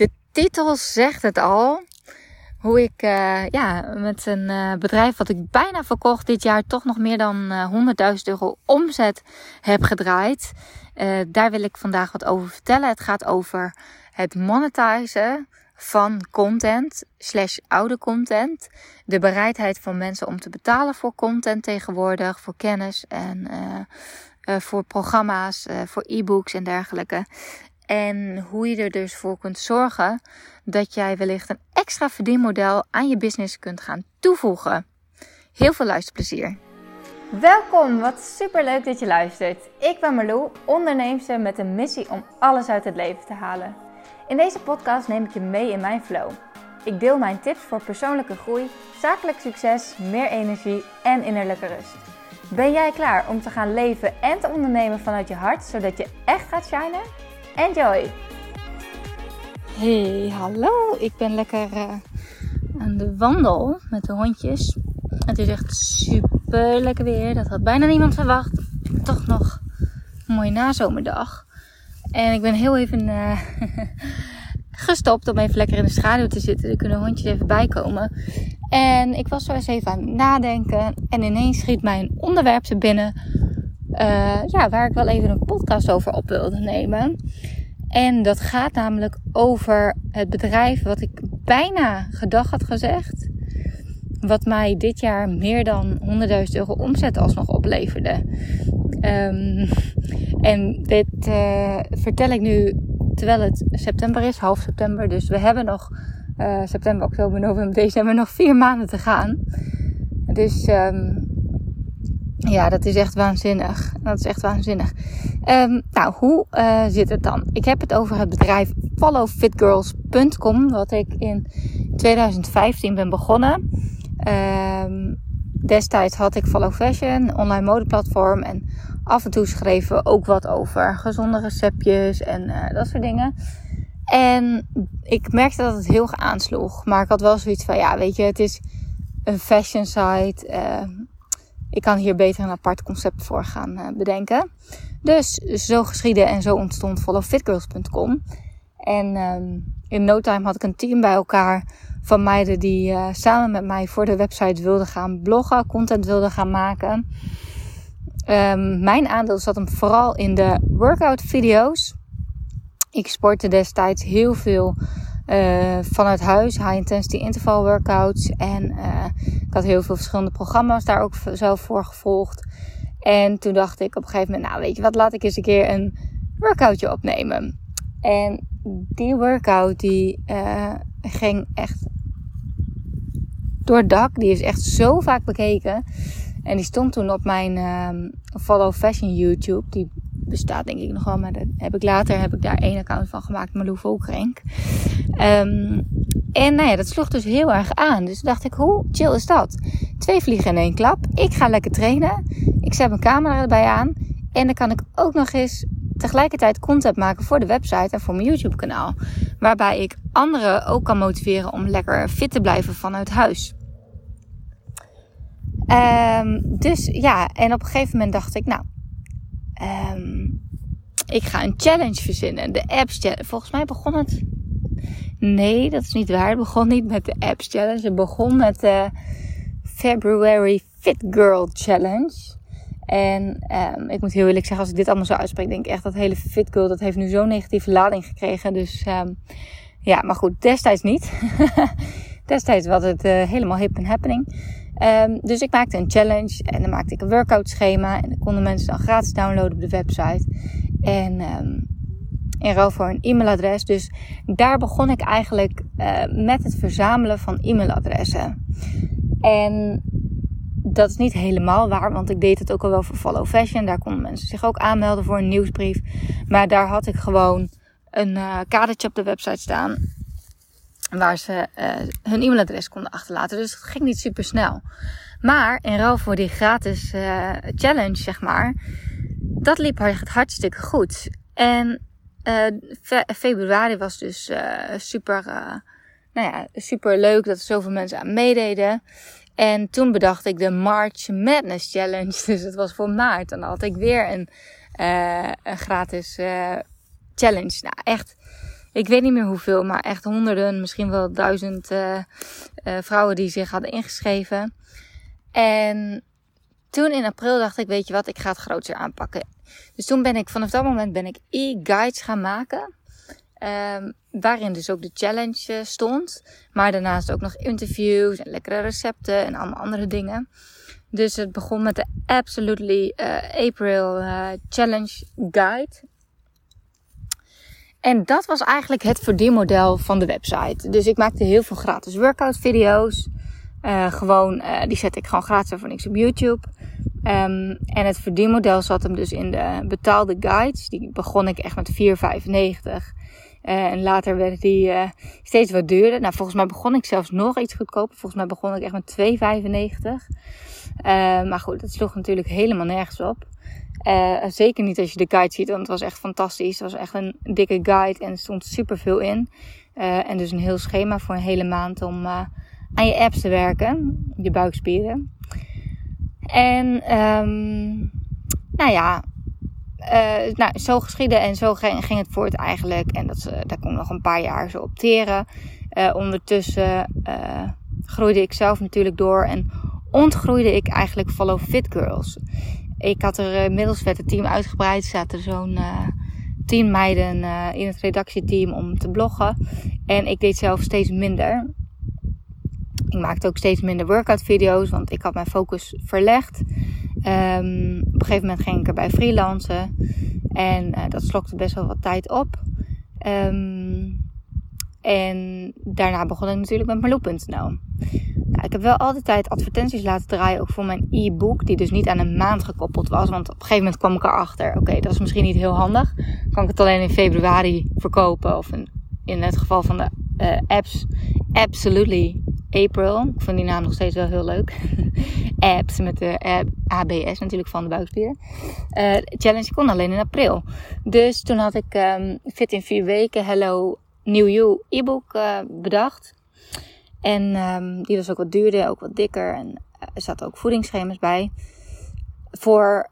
de titel zegt het al. Hoe ik uh, ja, met een uh, bedrijf wat ik bijna verkocht dit jaar toch nog meer dan uh, 100.000 euro omzet heb gedraaid. daar wil ik vandaag wat over vertellen. Het gaat over het monetizen van content slash oude content. De bereidheid van mensen om te betalen voor content tegenwoordig, voor kennis en voor programma's, voor e-books en dergelijke. En hoe je er dus voor kunt zorgen dat jij wellicht een extra verdienmodel aan je business kunt gaan toevoegen. Heel veel luisterplezier. Welkom, wat super leuk dat je luistert. Ik ben Marlou, onderneemster met een missie om alles uit het leven te halen. In deze podcast neem ik je mee in mijn flow. Ik deel mijn tips voor persoonlijke groei, zakelijk succes, meer energie en innerlijke rust. Ben jij klaar om te gaan leven en te ondernemen vanuit je hart, zodat je echt gaat shinen? Enjoy! Hey, hallo. Ik ben lekker uh, aan de wandel met de hondjes. Het is echt super lekker weer. Dat had bijna niemand verwacht. Toch nog een mooie nazomerdag. En ik ben heel even uh, gestopt om even lekker in de schaduw te zitten. Dan kunnen hondjes even bijkomen. En ik was zo eens even aan het nadenken. En ineens schiet mijn onderwerp te binnen uh, ja, waar ik wel even een podcast over op wilde nemen. En dat gaat namelijk over het bedrijf wat ik bijna gedag had gezegd. Wat mij dit jaar meer dan 100.000 euro omzet alsnog opleverde. Um, en dit uh, vertel ik nu terwijl het september is, half september. Dus we hebben nog uh, september, oktober, november, december nog vier maanden te gaan. Dus um, ja, dat is echt waanzinnig. Dat is echt waanzinnig. Um, nou, hoe uh, zit het dan? Ik heb het over het bedrijf followfitgirls.com, wat ik in 2015 ben begonnen. Um, destijds had ik Follow Fashion, online modeplatform. En af en toe schreven we ook wat over gezonde receptjes en uh, dat soort dingen. En ik merkte dat het heel aansloeg. Maar ik had wel zoiets van, ja, weet je, het is een fashion site. Uh, ik kan hier beter een apart concept voor gaan uh, bedenken. Dus zo geschiedde en zo ontstond followfitgirls.com. En um, in no time had ik een team bij elkaar van meiden die uh, samen met mij voor de website wilden gaan bloggen, content wilden gaan maken. Um, mijn aandeel zat hem vooral in de workout video's. Ik sportte destijds heel veel uh, vanuit huis, high intensity interval workouts. En uh, ik had heel veel verschillende programma's daar ook zelf voor gevolgd. En toen dacht ik op een gegeven moment, nou weet je wat, laat ik eens een keer een workoutje opnemen. En die workout die uh, ging echt door het dak. Die is echt zo vaak bekeken. En die stond toen op mijn uh, Follow Fashion YouTube. Die bestaat denk ik nog wel, maar daar heb ik later heb ik daar één account van gemaakt, Malou Volkrenk. Um, en nou ja, dat sloeg dus heel erg aan. Dus dacht ik, hoe chill is dat? Twee vliegen in één klap. Ik ga lekker trainen. Ik zet mijn camera erbij aan. En dan kan ik ook nog eens tegelijkertijd content maken voor de website en voor mijn YouTube kanaal. Waarbij ik anderen ook kan motiveren om lekker fit te blijven vanuit huis. Um, dus ja, en op een gegeven moment dacht ik, nou, um, ik ga een challenge verzinnen. De apps challenge. Volgens mij begon het. Nee, dat is niet waar. Het begon niet met de apps challenge. Het begon met de February Fit Girl Challenge. En um, ik moet heel eerlijk zeggen, als ik dit allemaal zo uitspreek, denk ik echt dat hele Fit Girl, dat heeft nu zo'n negatieve lading gekregen. Dus um, ja, maar goed, destijds niet. destijds was het uh, helemaal hip en happening. Um, dus ik maakte een challenge en dan maakte ik een workout schema. En dan konden mensen dan gratis downloaden op de website. En um, in ruil voor een e-mailadres. Dus daar begon ik eigenlijk uh, met het verzamelen van e-mailadressen. En dat is niet helemaal waar, want ik deed het ook al wel voor Follow Fashion. Daar konden mensen zich ook aanmelden voor een nieuwsbrief. Maar daar had ik gewoon een uh, kadertje op de website staan waar ze uh, hun e-mailadres konden achterlaten. Dus het ging niet super snel. Maar in ruil voor die gratis uh, challenge, zeg maar, dat liep hartstikke goed. En fe februari was dus super, nou ja, super leuk dat er zoveel mensen aan meededen. En toen bedacht ik de March Madness Challenge. Dus het was voor maart. Dan had ik weer een, een gratis challenge. Nou, echt ik weet niet meer hoeveel, maar echt honderden, misschien wel duizend vrouwen die zich hadden ingeschreven. En toen in april dacht ik, weet je wat, ik ga het groter aanpakken. Dus toen ben ik, vanaf dat moment ben ik e-guides gaan maken. Um, waarin dus ook de challenge uh, stond. Maar daarnaast ook nog interviews en lekkere recepten en allemaal andere dingen. Dus het begon met de Absolutely uh, April uh, Challenge Guide. En dat was eigenlijk het verdienmodel van de website. Dus ik maakte heel veel gratis workout video's. Uh, gewoon, uh, die zet ik gewoon gratis voor niks op YouTube. Um, en het verdienmodel zat hem dus in de betaalde guides. Die begon ik echt met 4,95. Uh, en later werden die steeds wat duurder. Nou, volgens mij begon ik zelfs nog iets goedkoper. Volgens mij begon ik echt met 2,95. maar goed, dat sloeg natuurlijk helemaal nergens op. Zeker niet als je de guide ziet, want het was echt fantastisch. Het was echt een dikke guide en er stond super veel in. En dus een heel schema voor een hele maand om aan je apps te werken, je buikspieren. En um, nou ja, nou, zo geschieden en zo ging, het voort eigenlijk. En dat, daar kon ik nog een paar jaar zo opteren. ondertussen groeide ik zelf natuurlijk door en ontgroeide ik eigenlijk Follow Fit Girls. Ik had er inmiddels werd het team uitgebreid. Zaten zo'n uh, tien meiden uh, in het redactieteam om te bloggen. En ik deed zelf steeds minder. Ik maakte ook steeds minder workout video's, want ik had mijn focus verlegd. Um, op een gegeven moment ging ik erbij freelancen. En uh, dat slokte best wel wat tijd op. Um, en daarna begon ik natuurlijk met Marloe.nl. Nou, ik heb wel altijd tijd advertenties laten draaien, ook voor mijn e-book, die dus niet aan een maand gekoppeld was. Want op een gegeven moment kwam ik erachter, oké, dat is misschien niet heel handig. Kan ik het alleen in februari verkopen, of in, in het geval van de uh, apps, absolutely April. Ik vind die naam nog steeds wel heel leuk. apps met de ABS natuurlijk van de buikspieren. Uh, challenge kon alleen in april. Dus toen had ik um, Fit in vier weken, Hello New You e-book uh, bedacht. En um, die was ook wat duurder, ook wat dikker. En eh, er zaten ook voedingsschema's bij. Voor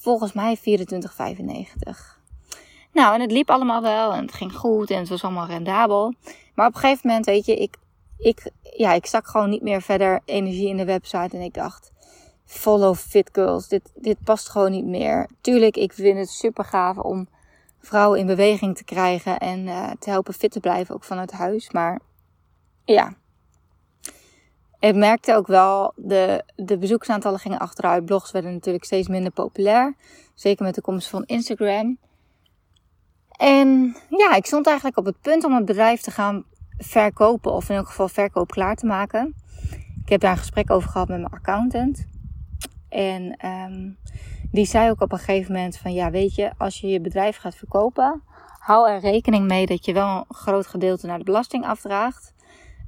volgens mij 24,95. Nou, en het liep allemaal wel. En het ging goed. En het was allemaal rendabel. Maar op een gegeven moment, weet je, ik, ik, ja, ik stak gewoon niet meer verder energie in de website. En ik dacht, follow fit girls. Dit, dit past gewoon niet meer. Tuurlijk, ik vind het super gaaf om vrouwen in beweging te krijgen. En uh, te helpen fit te blijven, ook vanuit huis. Maar ja, ik merkte ook wel, de, de bezoeksaantallen gingen achteruit. Blogs werden natuurlijk steeds minder populair. Zeker met de komst van Instagram. En ja, ik stond eigenlijk op het punt om het bedrijf te gaan verkopen. Of in elk geval verkoop klaar te maken. Ik heb daar een gesprek over gehad met mijn accountant. En um, die zei ook op een gegeven moment van ja, weet je, als je je bedrijf gaat verkopen, hou er rekening mee dat je wel een groot gedeelte naar de belasting afdraagt.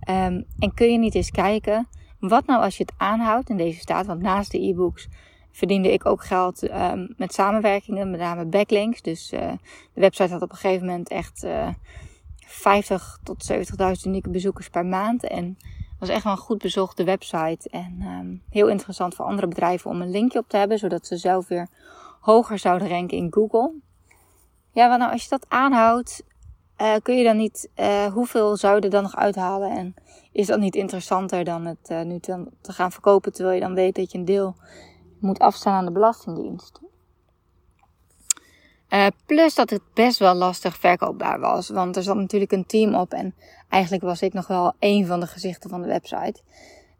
Um, en kun je niet eens kijken, wat nou als je het aanhoudt in deze staat? Want naast de e-books verdiende ik ook geld um, met samenwerkingen, met name backlinks. Dus uh, de website had op een gegeven moment echt uh, 50 tot 70.000 unieke bezoekers per maand. En was echt wel een goed bezochte website. En um, heel interessant voor andere bedrijven om een linkje op te hebben, zodat ze zelf weer hoger zouden ranken in Google. Ja, want nou, als je dat aanhoudt, uh, kun je dan niet, uh, hoeveel zou je er dan nog uithalen? En is dat niet interessanter dan het uh, nu te, gaan verkopen, terwijl je dan weet dat je een deel moet afstaan aan de Belastingdienst? Plus dat het best wel lastig verkoopbaar was, want er zat natuurlijk een team op en eigenlijk was ik nog wel een van de gezichten van de website.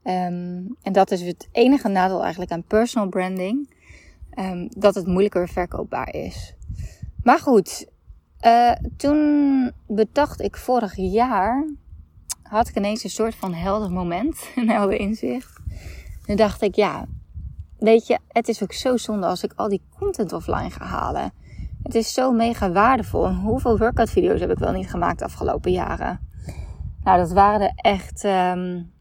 Um, en dat is het enige nadeel eigenlijk aan personal branding, um, dat het moeilijker verkoopbaar is. Maar goed, uh, toen bedacht ik vorig jaar, had ik ineens een soort van helder moment, een helder inzicht. Toen dacht ik, ja, weet je, het is ook zo zonde als ik al die content offline ga halen. Het is zo mega waardevol. Hoeveel workout video's heb ik wel niet gemaakt de afgelopen jaren? Nou, dat waren er echt um,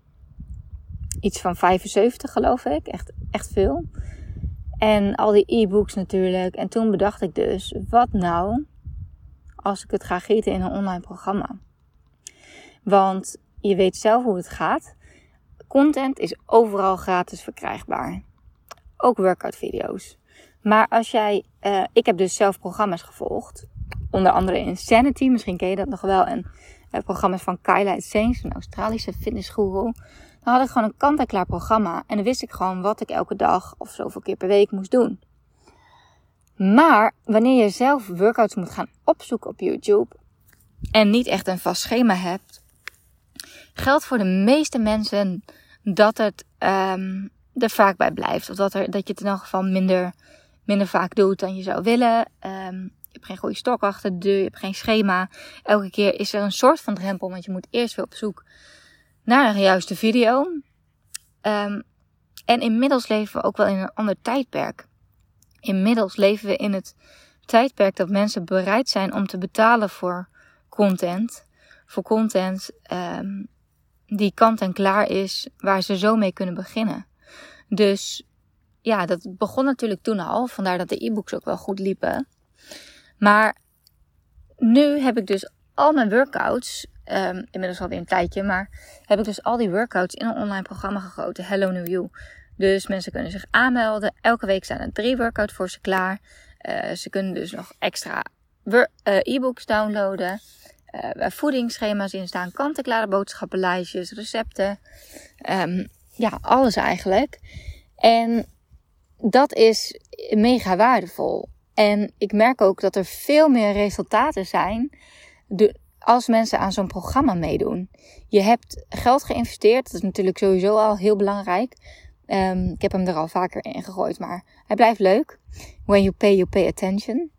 iets van 75 geloof ik. Echt, echt veel. En al die e-books natuurlijk. En toen bedacht ik dus, wat nou als ik het ga gieten in een online programma. Want je weet zelf hoe het gaat. Content is overal gratis verkrijgbaar. Ook workout video's. Maar als jij, uh, ik heb dus zelf programma's gevolgd onder andere Insanity, misschien ken je dat nog wel. En uh, programma's van Kyla Saints, een Australische fitnessguru. Dan had ik gewoon een kant-en-klaar programma. En dan wist ik gewoon wat ik elke dag of zoveel keer per week moest doen. Maar wanneer je zelf workouts moet gaan opzoeken op YouTube en niet echt een vast schema hebt, geldt voor de meeste mensen dat het um, er vaak bij blijft. Of dat, er, dat je het in elk geval minder, minder vaak doet dan je zou willen. Um, je hebt geen goede stok achter de deur, je hebt geen schema. Elke keer is er een soort van drempel, want je moet eerst weer op zoek naar een juiste video. Um, en inmiddels leven we ook wel in een ander tijdperk. Inmiddels leven we in het tijdperk dat mensen bereid zijn om te betalen voor content. Voor content um, die kant en klaar is, waar ze zo mee kunnen beginnen. Dus ja, dat begon natuurlijk toen al. Vandaar dat de e-books ook wel goed liepen. Maar nu heb ik dus al mijn workouts, um, inmiddels alweer een tijdje, maar heb ik dus al die workouts in een online programma gegoten, Hello New You. Dus mensen kunnen zich aanmelden. Elke week staan er drie workouts voor ze klaar. Uh, ze kunnen dus nog extra uh, e-books downloaden. Uh, waar voedingsschema's in staan, kant-en-klare boodschappenlijstjes, recepten. Um, ja, alles eigenlijk. En dat is mega waardevol. En ik merk ook dat er veel meer resultaten zijn als mensen aan zo'n programma meedoen. Je hebt geld geïnvesteerd, dat is natuurlijk sowieso al heel belangrijk. Um, ik heb hem er al vaker in gegooid, maar hij blijft leuk. When you pay, you pay attention.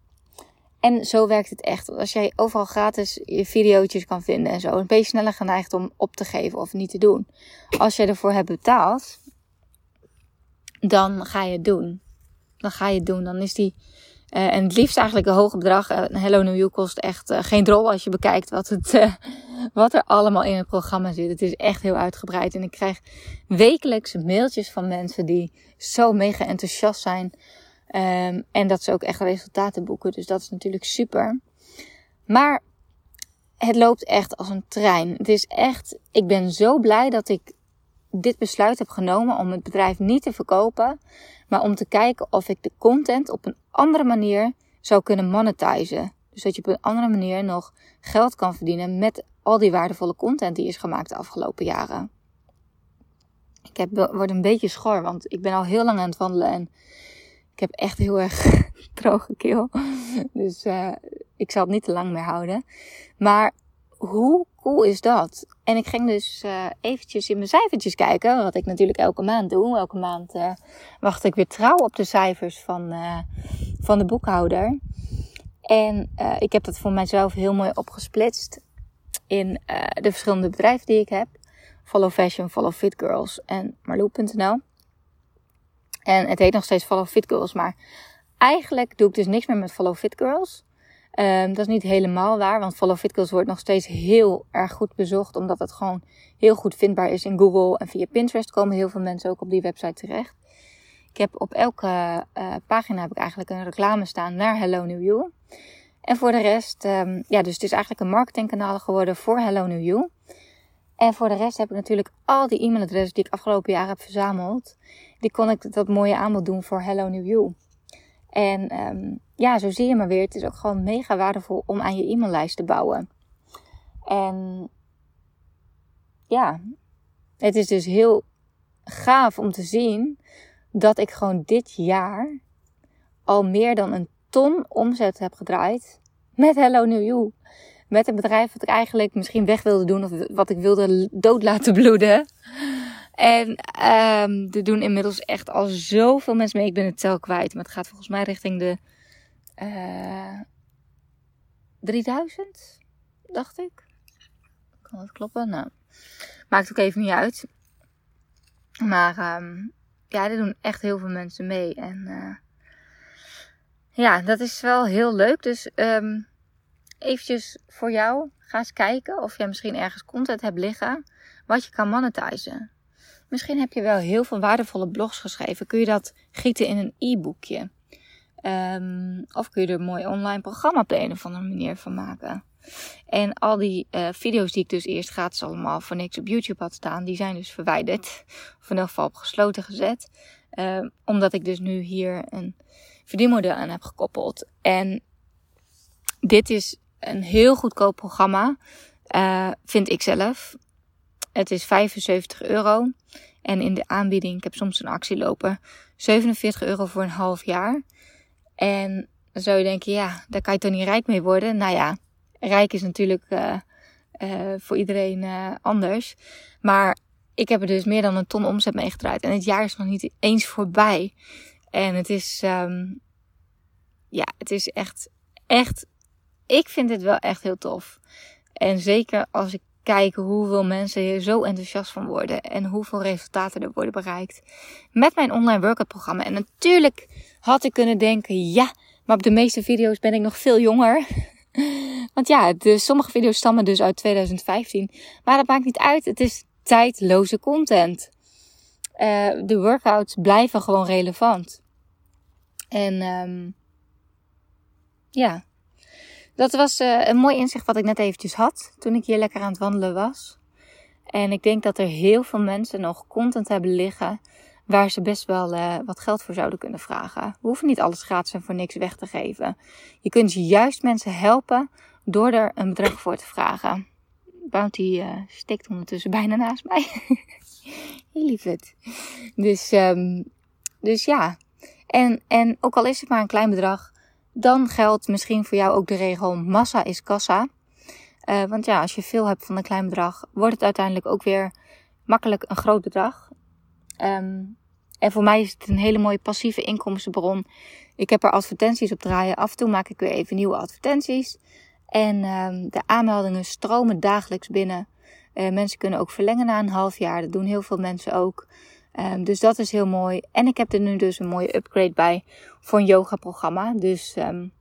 En zo werkt het echt. Als jij overal gratis je video's kan vinden en zo, dan ben je sneller geneigd om op te geven of niet te doen. Als je ervoor hebt betaald, dan ga je het doen. Dan ga je het doen. Dan is die. Uh, en het liefst eigenlijk een hoge bedrag. Uh, Hello New You kost echt uh, geen drol als je bekijkt wat, het, wat er allemaal in het programma zit. Het is echt heel uitgebreid. En ik krijg wekelijks mailtjes van mensen die zo mega enthousiast zijn Um, en dat ze ook echt resultaten boeken. Dus dat is natuurlijk super. Maar het loopt echt als een trein. Het is echt, ik ben zo blij dat ik dit besluit heb genomen om het bedrijf niet te verkopen, maar om te kijken of ik de content op een andere manier zou kunnen monetizen. Dus dat je op een andere manier nog geld kan verdienen met al die waardevolle content die is gemaakt de afgelopen jaren. Ik heb, word een beetje schor, want ik ben al heel lang aan het wandelen en ik heb echt heel erg droge keel. Dus uh, ik zal het niet te lang meer houden. Maar hoe cool is dat? En ik ging dus uh, eventjes in mijn cijfertjes kijken. Wat ik natuurlijk elke maand doe. Elke maand uh, wacht ik weer trouw op de cijfers van, van de boekhouder. En ik heb dat voor mijzelf heel mooi opgesplitst. In de verschillende bedrijven die ik heb. Follow Fashion, Follow Fit Girls en Marloe.nl. En het heet nog steeds Follow Fit Girls. Maar eigenlijk doe ik dus niks meer met Follow Fit Girls. Um, dat is niet helemaal waar, want Follow Fit Girls wordt nog steeds heel erg goed bezocht. Omdat het gewoon heel goed vindbaar is in Google. En via Pinterest komen heel veel mensen ook op die website terecht. Ik heb op elke uh, pagina heb ik eigenlijk een reclame staan naar Hello New You. En voor de rest, um, ja, dus het is eigenlijk een marketingkanaal geworden voor Hello New You. En voor de rest heb ik natuurlijk al die e-mailadressen die ik afgelopen jaar heb verzameld. Die kon ik dat mooie aanbod doen voor Hello New You. En um, ja, zo zie je maar weer. Het is ook gewoon mega waardevol om aan je e-maillijst te bouwen. En ja, het is dus heel gaaf om te zien dat ik gewoon dit jaar al meer dan een ton omzet heb gedraaid met Hello New You met een bedrijf wat ik eigenlijk misschien weg wilde doen of wat ik wilde dood laten bloeden. En um, er doen inmiddels echt al zoveel mensen mee. Ik ben het tel kwijt, maar het gaat volgens mij richting de uh, 3000, dacht ik. Kan dat kloppen? Nou, maakt ook even niet uit. Maar um, ja, er doen echt heel veel mensen mee. En uh, ja, dat is wel heel leuk. Dus um, eventjes voor jou. Ga eens kijken of jij misschien ergens content hebt liggen wat je kan monetizen. Misschien heb je wel heel veel waardevolle blogs geschreven. Kun je dat gieten in een e-boekje? Um, of kun je er een mooi online programma op de een of andere manier van maken. En al die uh, video's die ik dus eerst gratis allemaal voor niks op YouTube had staan, die zijn dus verwijderd. Of in elk geval op gesloten gezet. Uh, omdat ik dus nu hier een verdienmodel aan heb gekoppeld. En dit is een heel goedkoop programma, uh, vind ik zelf. Het is 75 euro. En in de aanbieding, ik heb soms een actie lopen, 47 euro voor een half jaar. En dan zou je denken, ja, daar kan je toch niet rijk mee worden? Nou ja, rijk is natuurlijk uh, uh, voor iedereen uh, anders. Maar ik heb er dus meer dan een ton omzet mee gedraaid. En het jaar is nog niet eens voorbij. En het is, um, ja, het is echt, echt, ik vind het wel echt heel tof. En zeker als ik kijk hoeveel mensen hier zo enthousiast van worden. En hoeveel resultaten er worden bereikt. Met mijn online workout programma. En natuurlijk had ik kunnen denken, ja, maar op de meeste video's ben ik nog veel jonger. Want ja, de, sommige video's stammen dus uit 2015. Maar dat maakt niet uit. Het is tijdloze content. Uh, de workouts blijven gewoon relevant. En um, ja, dat was uh, een mooi inzicht wat ik net eventjes had toen ik hier lekker aan het wandelen was. En ik denk dat er heel veel mensen nog content hebben liggen waar ze best wel uh, wat geld voor zouden kunnen vragen. We hoeven niet alles gratis en voor niks weg te geven. Je kunt juist mensen helpen door er een bedrag voor te vragen. Bounty stikt ondertussen bijna naast mij. Heel lief het. Dus, um, dus ja. En, en ook al is het maar een klein bedrag, dan geldt misschien voor jou ook de regel massa is kassa. Uh, want ja, als je veel hebt van een klein bedrag, wordt het uiteindelijk ook weer makkelijk een groot bedrag. Um, en voor mij is het een hele mooie passieve inkomstenbron. Ik heb er advertenties op draaien. Af en toe maak ik weer even nieuwe advertenties. En um, de aanmeldingen stromen dagelijks binnen. Uh, mensen kunnen ook verlengen na een half jaar. Dat doen heel veel mensen ook. Um, dus dat is heel mooi. En ik heb er nu dus een mooie upgrade bij voor een yoga programma. Dus, um,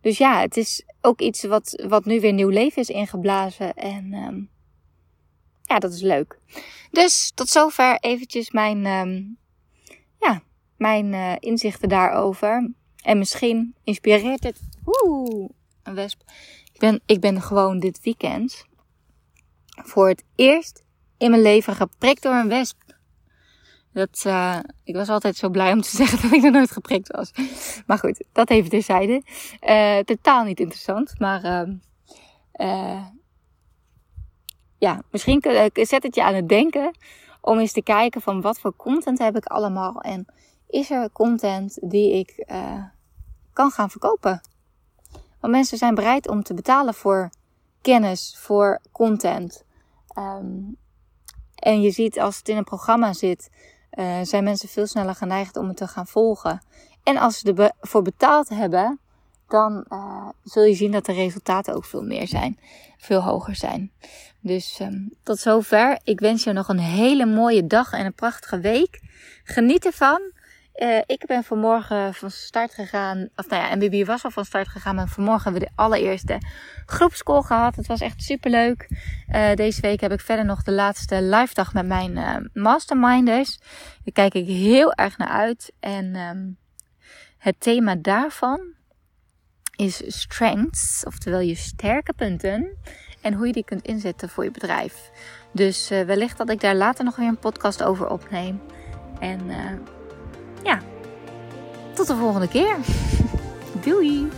dus ja, het is ook iets wat, wat nu weer nieuw leven is ingeblazen. En um, ja, dat is leuk. Dus tot zover eventjes mijn, ja, mijn uh, inzichten daarover. En misschien inspireert het. Oeh, een wesp. Ik ben, ik ben gewoon dit weekend voor het eerst in mijn leven geprikt door een wesp. Dat, uh, ik was altijd zo blij om te zeggen dat ik er nooit geprikt was. Maar goed, dat even terzijde. Uh, totaal niet interessant. Maar uh, ja, misschien zet het je aan het denken om eens te kijken van wat voor content heb ik allemaal. En is er content die ik kan gaan verkopen? Want mensen zijn bereid om te betalen voor kennis, voor content. Um, en je ziet als het in een programma zit, uh, zijn mensen veel sneller geneigd om het te gaan volgen. En als ze ervoor betaald hebben, dan uh, zul je zien dat de resultaten ook veel meer zijn, veel hoger zijn. Dus um, tot zover. Ik wens je nog een hele mooie dag en een prachtige week. Geniet ervan. Uh, ik ben vanmorgen van start gegaan. Of nou ja, MBB was al van start gegaan. Maar vanmorgen hebben we de allereerste groepscall gehad. Het was echt super leuk. Uh, deze week heb ik verder nog de laatste live dag met mijn uh, masterminders. Daar kijk ik heel erg naar uit. En um, het thema daarvan is strengths. Oftewel je sterke punten. En hoe je die kunt inzetten voor je bedrijf. Dus wellicht dat ik daar later nog weer een podcast over opneem. En ja, tot de volgende keer. Doei!